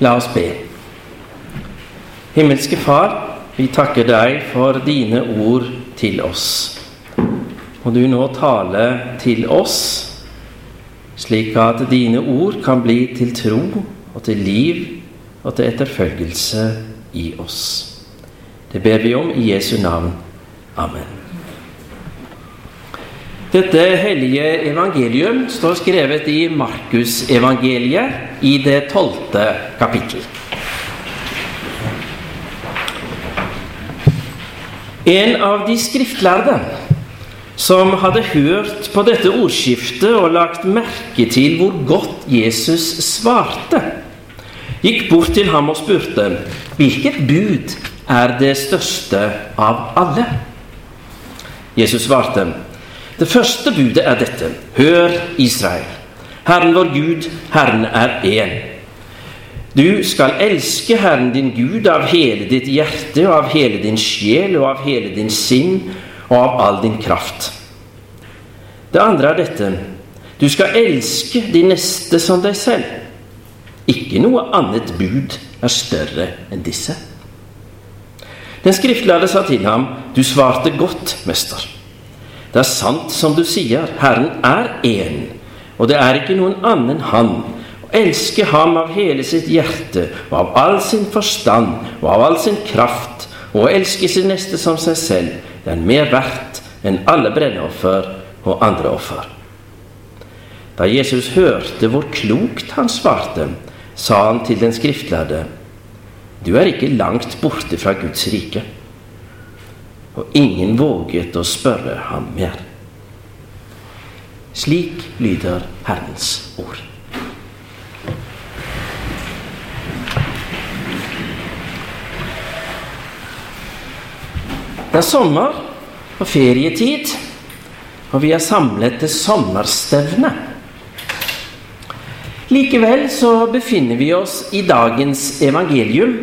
La oss be. Himmelske Far, vi takker deg for dine ord til oss. Må du nå tale til oss, slik at dine ord kan bli til tro og til liv og til etterfølgelse i oss. Det ber vi om i Jesu navn. Amen. Dette hellige evangelium står skrevet i Markusevangeliet i det tolvte kapittel. En av de skriftlærde som hadde hørt på dette ordskiftet og lagt merke til hvor godt Jesus svarte, gikk bort til ham og spurte hvilket bud er det største av alle. Jesus svarte det første budet er dette. Hør, Israel. Herren vår Gud, Herren er én. Du skal elske Herren din Gud av hele ditt hjerte og av hele din sjel og av hele din sinn og av all din kraft. Det andre er dette. Du skal elske de neste som deg selv. Ikke noe annet bud er større enn disse. Den skriftlærde sa til ham, Du svarte godt, mester. Det er sant som du sier, Herren er én, og det er ikke noen annen Han. Å elske Ham av hele sitt hjerte og av all sin forstand og av all sin kraft, og å elske sin neste som seg selv, det er mer verdt enn alle brenneoffer og andre offer. Da Jesus hørte hvor klokt han svarte, sa han til den skriftlærde, Du er ikke langt borte fra Guds rike og ingen våget å spørre ham mer. Slik lyder Herrens ord. Det er sommer og ferietid, og vi er samlet til sommerstevne. Likevel så befinner vi oss i dagens evangelium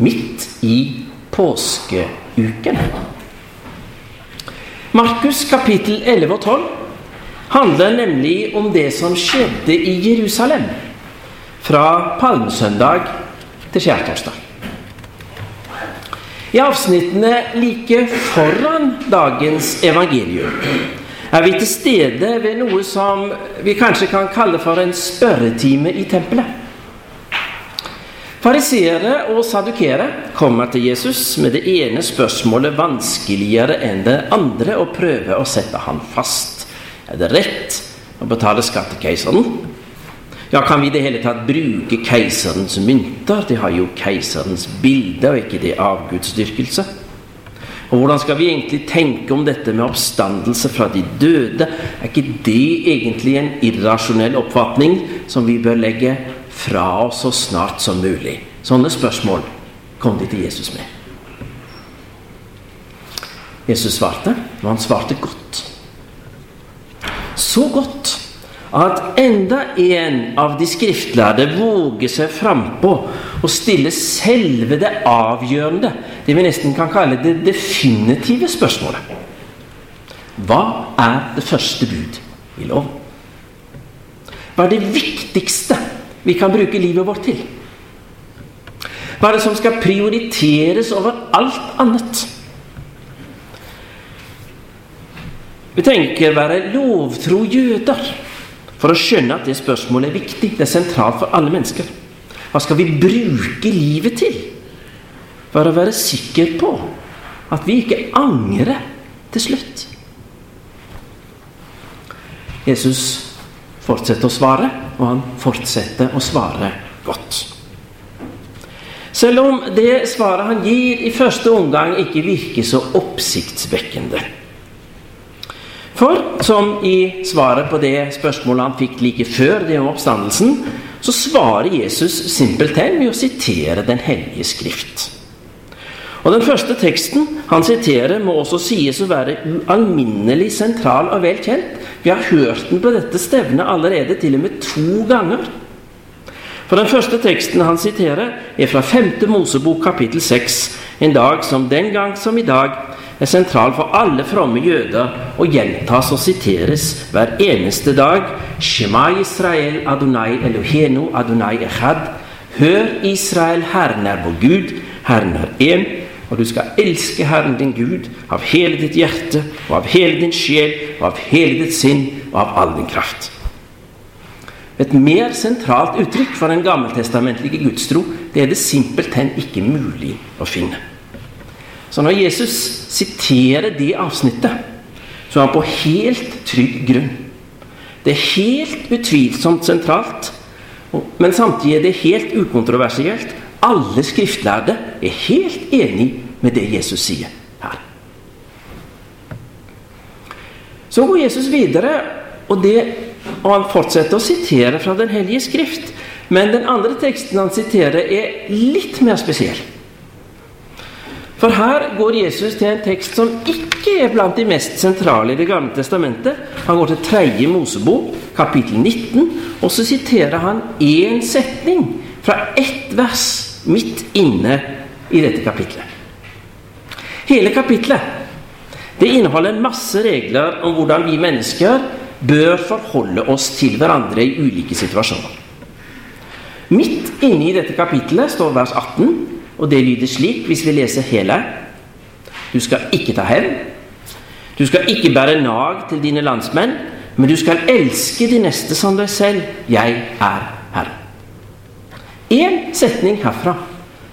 midt i påskeuken. Markus kapittel 11 og 12 handler nemlig om det som skjedde i Jerusalem fra palmesøndag til skjærtorsdag. I avsnittene like foran dagens evangelium er vi til stede ved noe som vi kanskje kan kalle for en spørretime i tempelet. Fariseere og sadukere kommer til Jesus med det ene spørsmålet vanskeligere enn det andre og prøver å sette han fast. Er det rett å betale skatt til keiseren? Ja, kan vi i det hele tatt bruke keiserens mynter? De har jo keiserens bilde, og ikke det avgudsdyrkelse. Og hvordan skal vi egentlig tenke om dette med oppstandelse fra de døde? Er ikke det egentlig en irrasjonell oppfatning som vi bør legge fra oss så snart som mulig? Sånne spørsmål kom de til Jesus med. Jesus svarte, og han svarte godt. Så godt at enda en av de skriftlærde våger seg frampå og stiller selve det avgjørende, det vi nesten kan kalle det definitive spørsmålet. Hva er det første bud i loven? Hva er det viktigste vi kan bruke livet vårt til? Hva er det som skal prioriteres over alt annet? Vi tenker være lovtro jøder for å skjønne at det spørsmålet er viktig. Det er sentralt for alle mennesker. Hva skal vi bruke livet til for å være sikker på at vi ikke angrer til slutt? Jesus fortsetter å svare, og han fortsetter å svare godt. Selv om det svaret han gir i første omgang ikke virker så oppsiktsvekkende. For som i svaret på det spørsmålet han fikk like før det om oppstandelsen, så svarer Jesus simpelthen med å sitere Den hellige skrift. Og Den første teksten han siterer, må også sies å være ualminnelig sentral og vel kjent. Vi har hørt den på dette stevnet allerede til og med to ganger. For Den første teksten han siterer, er fra 5. Mosebok kapittel 6, en dag som den gang som i dag er sentral for alle fromme jøder og gjentas og siteres hver eneste dag. Shema Israel Adonai Elohenu Adonai Echad. Hør, Israel, Herren er vår Gud, Herren er én, og du skal elske Herren din Gud av hele ditt hjerte og av hele din sjel og av hele ditt sinn og av all din kraft. Et mer sentralt uttrykk for den gammeltestamentlige gudstro det er det simpelthen ikke mulig å finne. Så når Jesus siterer det avsnittet, så er han på helt trygg grunn. Det er helt utvilsomt sentralt, men samtidig er det helt ukontroversielt. Alle skriftlærde er helt enig med det Jesus sier her. Så går Jesus videre, og, det, og han fortsetter å sitere fra Den hellige skrift. Men den andre teksten han siterer, er litt mer spesiell. For her går Jesus til en tekst som ikke er blant de mest sentrale i Det gamle testamentet. Han går til tredje Mosebok, kapittel 19, og så siterer han én setning fra ett vers midt inne i dette kapitlet. Hele kapitlet det inneholder en masse regler om hvordan vi mennesker bør forholde oss til hverandre i ulike situasjoner. Midt inne i dette kapitlet står vers 18, og det lyder slik hvis vi leser hele. Du skal ikke ta hevn. Du skal ikke bære nag til dine landsmenn, men du skal elske de neste som deg selv. Jeg er Herre. Én setning herfra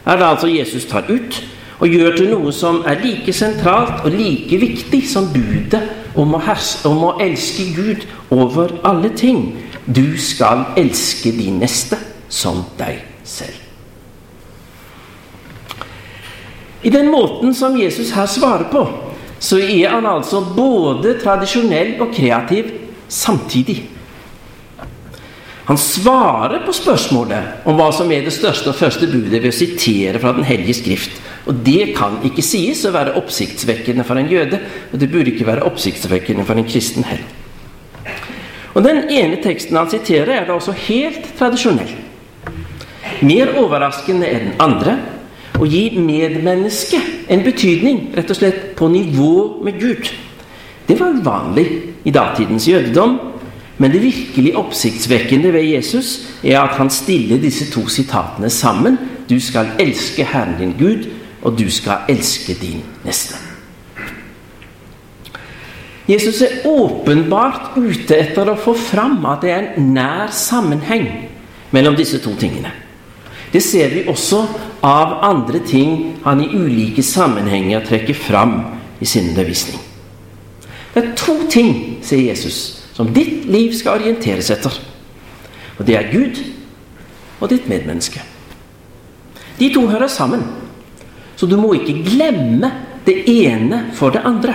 er det altså Jesus tar ut og gjør til noe som er like sentralt og like viktig som budet om å, om å elske Gud over alle ting. Du skal elske de neste som deg selv. I den måten som Jesus her svarer på, så er han altså både tradisjonell og kreativ samtidig. Han svarer på spørsmålet om hva som er det største og første budet ved å sitere fra Den hellige skrift. Og det kan ikke sies å være oppsiktsvekkende for en jøde, og det burde ikke være oppsiktsvekkende for en kristen heller. Og Den ene teksten han siterer, er da også helt tradisjonell. Mer overraskende er den andre å gi medmennesket en betydning rett og slett på nivå med Gud. Det var uvanlig i datidens jødedom, men det virkelig oppsiktsvekkende ved Jesus er at han stiller disse to sitatene sammen. Du skal elske Herren din Gud, og du skal elske din neste. Jesus er åpenbart ute etter å få fram at det er en nær sammenheng mellom disse to tingene. Det ser vi også av andre ting han i ulike sammenhenger trekker fram i sin undervisning. Det er to ting, sier Jesus, som ditt liv skal orienteres etter. Og det er Gud og ditt medmenneske. De to hører sammen. Så du må ikke glemme det ene for det andre.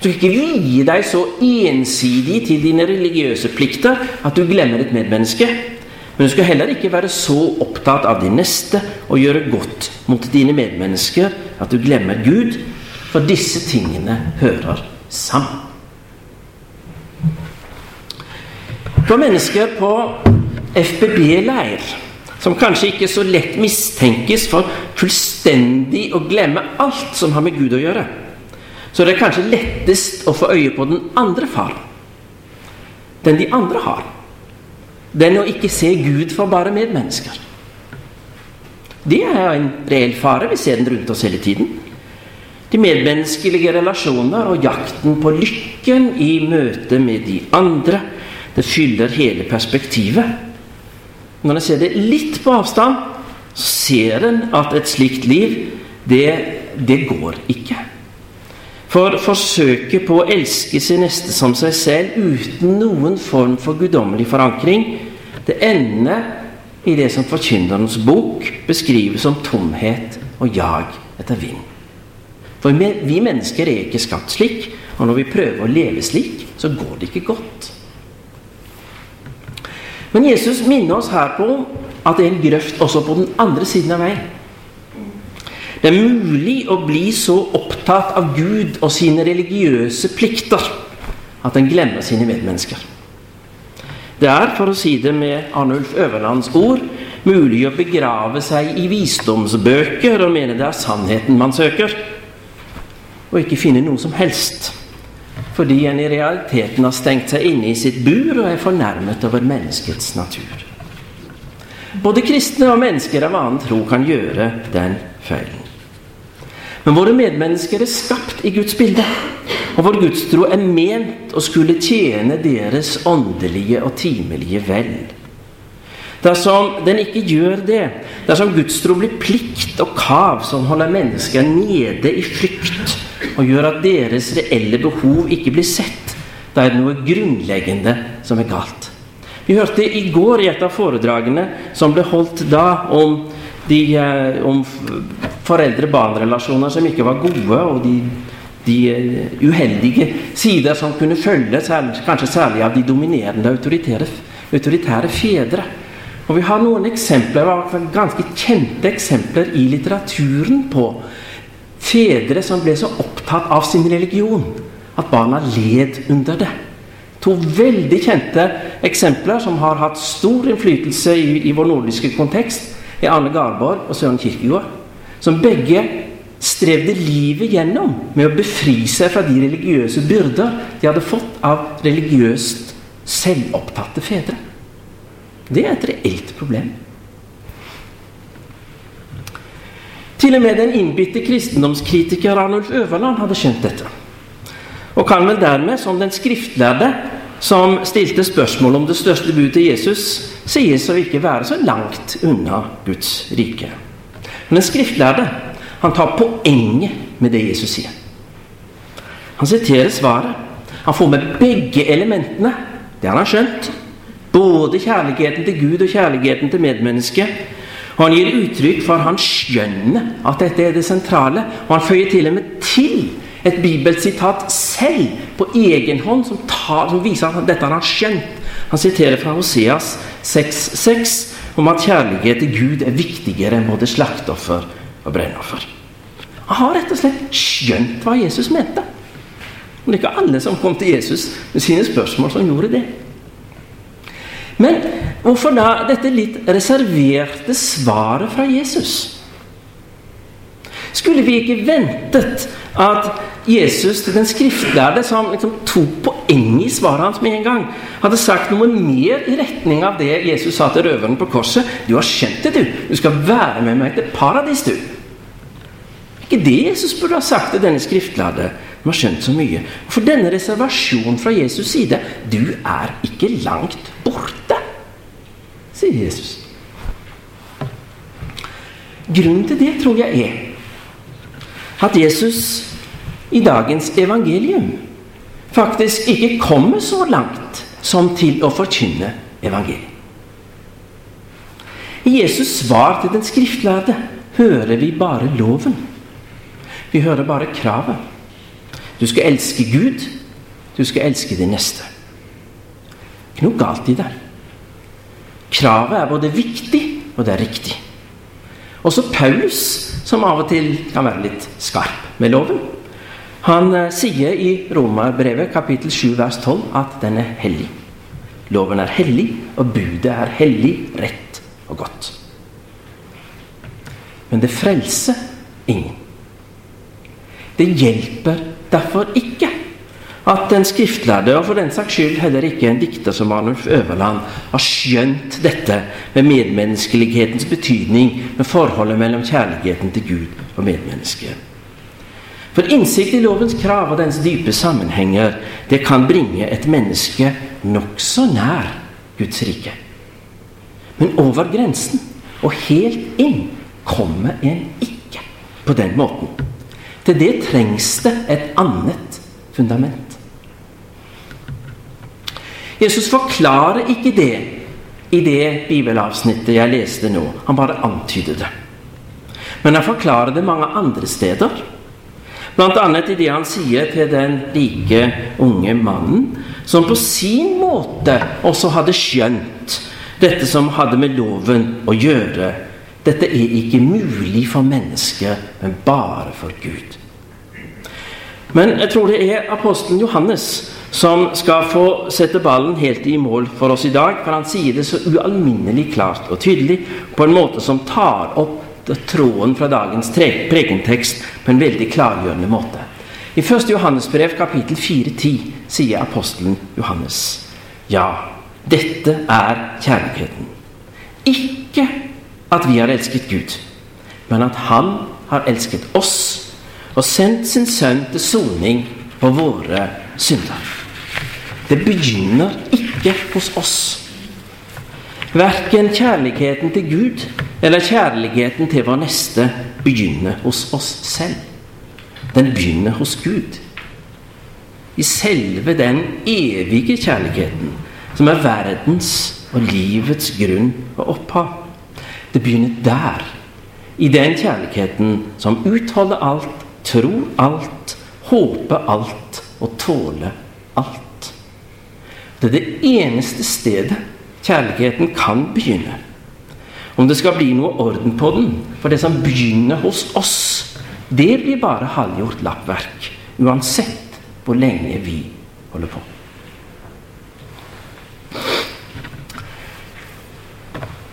Du skal ikke vie deg så ensidig til dine religiøse plikter at du glemmer ditt medmenneske. Men du skal heller ikke være så opptatt av din neste og gjøre godt mot dine medmennesker at du glemmer Gud, for disse tingene hører sammen. For mennesker på FBB-leir, som kanskje ikke så lett mistenkes for fullstendig å glemme alt som har med Gud å gjøre, så det er kanskje lettest å få øye på den andre faren. Den de andre har. Den å ikke se Gud for bare medmennesker. Det er en reell fare. Vi ser den rundt oss hele tiden. De medmenneskelige relasjoner og jakten på lykken i møte med de andre det fyller hele perspektivet. Når en ser det litt på avstand, så ser en at et slikt liv, det, det går ikke. For forsøket på å elske sin neste som seg selv uten noen form for guddommelig forankring, det ender i det som Forkynnerens bok beskrives som tomhet og jag etter vind. For vi mennesker er ikke skapt slik, og når vi prøver å leve slik, så går det ikke godt. Men Jesus minner oss her på at det er en grøft også på den andre siden av veien. Det er mulig å bli så opptatt av Gud og sine religiøse plikter at en glemmer sine medmennesker. Det er, for å si det med Arnulf Øverlands ord, mulig å begrave seg i visdomsbøker og mene det er sannheten man søker, og ikke finne noe som helst fordi en i realiteten har stengt seg inne i sitt bur og er fornærmet over menneskets natur. Både kristne og mennesker av annen tro kan gjøre den feilen. Men våre medmennesker er skapt i Guds bilde, og vår gudstro er ment å skulle tjene deres åndelige og timelige vel. Dersom den ikke gjør det, dersom gudstro blir plikt og kav som holder mennesker nede i frykt, og gjør at deres reelle behov ikke blir sett, da er det noe grunnleggende som er galt. Vi hørte i går i et av foredragene som ble holdt da, om, de, eh, om foreldre-barn-relasjoner som ikke var gode, og de, de, eh, uheldige sider som kunne følge, kanskje særlig av de dominerende autoritære, autoritære fedre. Og Vi har noen eksempler, ganske kjente eksempler i litteraturen på fedre som ble så opptatt av sin religion at barna led under det. To veldig kjente eksempler som har hatt stor innflytelse i, i vår nordiske kontekst, er Arne Garborg og Søren Kirkegård. Som begge strevde livet gjennom med å befri seg fra de religiøse byrder de hadde fått av religiøst selvopptatte fedre. Det er et reelt problem. Til og med den innbitte kristendomskritiker Arnulf Øverland hadde skjønt dette. Og kan vel dermed, som den skriftlærde som stilte spørsmål om det største budet til Jesus, sies å ikke være så langt unna Guds rike. Men den skriftlærde han tar poenget med det Jesus sier. Han siterer svaret. Han får med begge elementene. Det har han skjønt. Både kjærligheten til Gud og kjærligheten til medmennesket. Og han gir uttrykk for han skjønner at dette er det sentrale. Og han føyer til og med til et bibelsitat selv på egen hånd som, tar, som viser at dette har han skjønt. Han siterer fra Hoseas 6,6 om at kjærlighet til Gud er viktigere enn både slakteoffer og brennoffer. Han har rett og slett skjønt hva Jesus mente. Men det er ikke alle som kom til Jesus med sine spørsmål, som gjorde det. Men hvorfor da dette litt reserverte svaret fra Jesus? Skulle vi ikke ventet at Jesus til den skriftlærde, som liksom tok poenget i svaret hans med en gang, hadde sagt noe mer i retning av det Jesus sa til røveren på korset. 'Du har skjønt det, du. Du skal være med meg til paradis, du.' Ikke det Jesus burde ha sagt til denne skriftlærde, som har skjønt så mye. For denne reservasjonen fra Jesus' side 'Du er ikke langt borte', sier Jesus. Grunnen til det tror jeg er at Jesus i dagens evangelium faktisk ikke kommer så langt som til å forkynne evangeliet. I Jesus' svar til den skriftlærde hører vi bare loven. Vi hører bare kravet. Du skal elske Gud, du skal elske din neste. Ikke noe galt i det. Kravet er både viktig og det er riktig. Også Paulus, som av og til kan være litt skarp med loven, han eh, sier i Romerbrevet kapittel 7 vers 12 at den er hellig. Loven er hellig, og budet er hellig, rett og godt. Men det frelser ingen. Det hjelper derfor ikke at den skriftlærde, og for den saks skyld heller ikke en dikter som Arnulf Øverland, har skjønt dette med medmenneskelighetens betydning, med forholdet mellom kjærligheten til Gud og medmennesket. For innsikt i lovens krav og dens dype sammenhenger, det kan bringe et menneske nokså nær Guds rike. Men over grensen og helt inn kommer en ikke på den måten. Til det trengs det et annet fundament. Jesus forklarer ikke det i det bibelavsnittet jeg leste nå. Han bare antyder det. Men han forklarer det mange andre steder. Bl.a. i det han sier til den rike, unge mannen, som på sin måte også hadde skjønt dette som hadde med loven å gjøre. Dette er ikke mulig for mennesket, men bare for Gud. Men jeg tror det er apostelen Johannes som skal få sette ballen helt i mål for oss i dag. For han sier det så ualminnelig klart og tydelig på en måte som tar opp tråden fra dagens prekentekst på en veldig klargjørende måte. I 1. Johannesbrev kapittel 4-10 sier apostelen Johannes ja, dette er kjærligheten. ikke at vi har elsket Gud, men at Han har elsket oss og sendt sin sønn til soning på våre synder. Det begynner ikke hos oss. Verken kjærligheten til Gud eller kjærligheten til vår neste begynner hos oss selv. Den begynner hos Gud. I selve den evige kjærligheten som er verdens og livets grunn og opphav. Det begynner der. I den kjærligheten som utholder alt, tror alt, håper alt og tåler alt. Det er det eneste stedet kjærligheten kan begynne. Om det skal bli noe orden på den, for det som begynner hos oss, det blir bare halvgjort lappverk. Uansett hvor lenge vi holder på.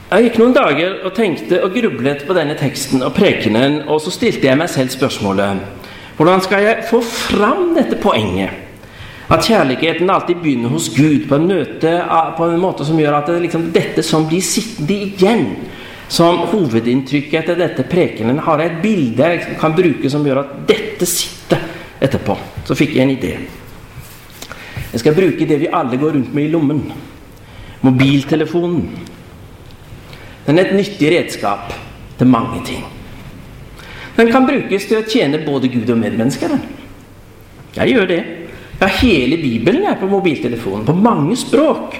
Jeg gikk noen dager og tenkte og grublet på denne teksten og prekenen, og så stilte jeg meg selv spørsmålet hvordan skal jeg få fram dette poenget? At kjærligheten alltid begynner hos Gud på en, møte, på en måte som gjør at det liksom dette som blir sittende igjen som hovedinntrykket etter dette prekenen, har jeg et bilde jeg kan bruke som gjør at dette sitter etterpå. Så fikk jeg en idé. Jeg skal bruke det vi alle går rundt med i lommen. Mobiltelefonen. Den er et nyttig redskap til mange ting. Den kan brukes til å tjene både Gud og medmennesker. Jeg gjør det. Ja, hele Bibelen er på mobiltelefonen, på mange språk.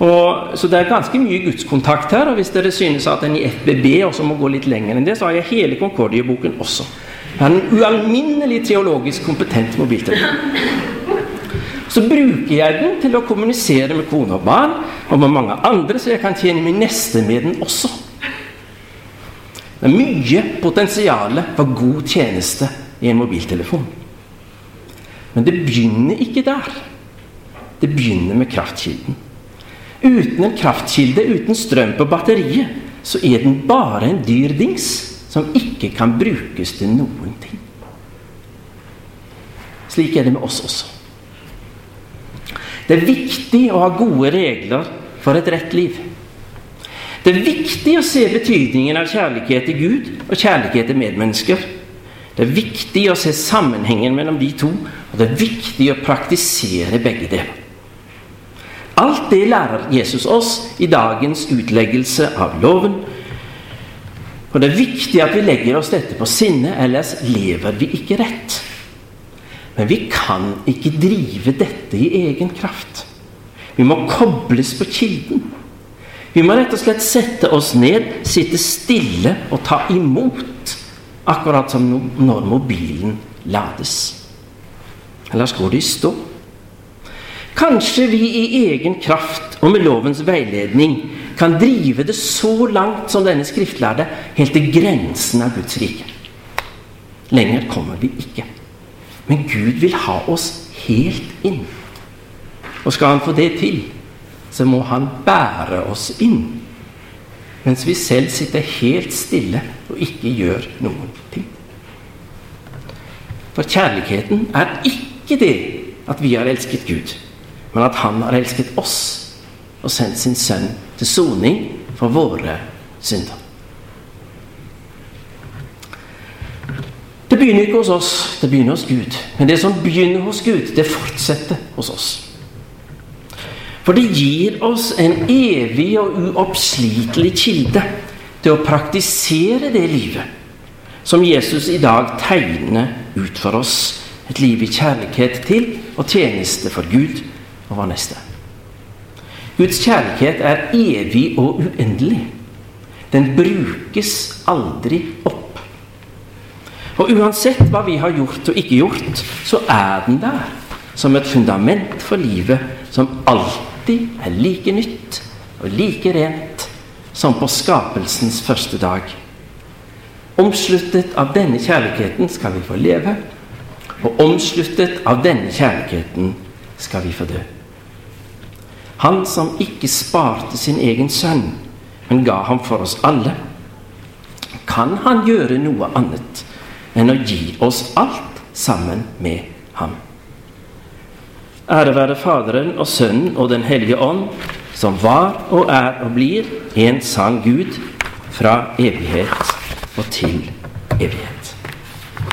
Og, så det er ganske mye gudskontakt her. Og hvis dere synes at en i FBB også må gå litt lenger enn det, så har jeg hele Concordia-boken også. Jeg har en ualminnelig teologisk kompetent mobiltelefon. Så bruker jeg den til å kommunisere med kone og barn og med mange andre, så jeg kan tjene min neste med den også. Det er mye potensial for god tjeneste i en mobiltelefon. Men det begynner ikke der. Det begynner med kraftkilden. Uten en kraftkilde, uten strøm på batteriet, så er den bare en dyr dings som ikke kan brukes til noen ting. Slik er det med oss også. Det er viktig å ha gode regler for et rett liv. Det er viktig å se betydningen av kjærlighet til Gud og kjærlighet til medmennesker. Det er viktig å se sammenhengen mellom de to, det er viktig å praktisere begge deler. Alt det lærer Jesus oss i dagens utleggelse av loven. Og det er viktig at vi legger oss dette på sinne, ellers lever vi ikke rett. Men vi kan ikke drive dette i egen kraft. Vi må kobles på kilden. Vi må rett og slett sette oss ned, sitte stille og ta imot Akkurat som når mobilen lades. Ellers går det i stå. Kanskje vi i egen kraft og med lovens veiledning kan drive det så langt som denne skriftlærde, helt til grensen av Guds rike. Lenger kommer vi ikke. Men Gud vil ha oss helt inn. Og skal han få det til, så må han bære oss inn mens vi selv sitter helt stille og ikke gjør noen ting. For kjærligheten er ikke det at vi har elsket Gud, men at Han har elsket oss og sendt sin sønn til soning for våre synder. Det begynner ikke hos oss, det begynner hos Gud. Men det som begynner hos Gud, det fortsetter hos oss. For det gir oss en evig og uoppslitelig kilde til å praktisere det livet som Jesus i dag tegner ut for oss. Et liv i kjærlighet til og tjeneste for Gud og vår neste. Guds kjærlighet er evig og uendelig. Den brukes aldri opp. Og uansett hva vi har gjort og ikke gjort, så er den der som et fundament for livet som alltid er like nytt og like rent som på skapelsens første dag. Omsluttet av denne kjærligheten skal vi få leve, og omsluttet av denne kjærligheten skal vi få dø. Han som ikke sparte sin egen sønn, men ga ham for oss alle. Kan han gjøre noe annet enn å gi oss alt sammen med ham? Ære være Faderen og Sønnen og Den hellige ånd, som var og er og blir en sann Gud fra evighet og til evighet.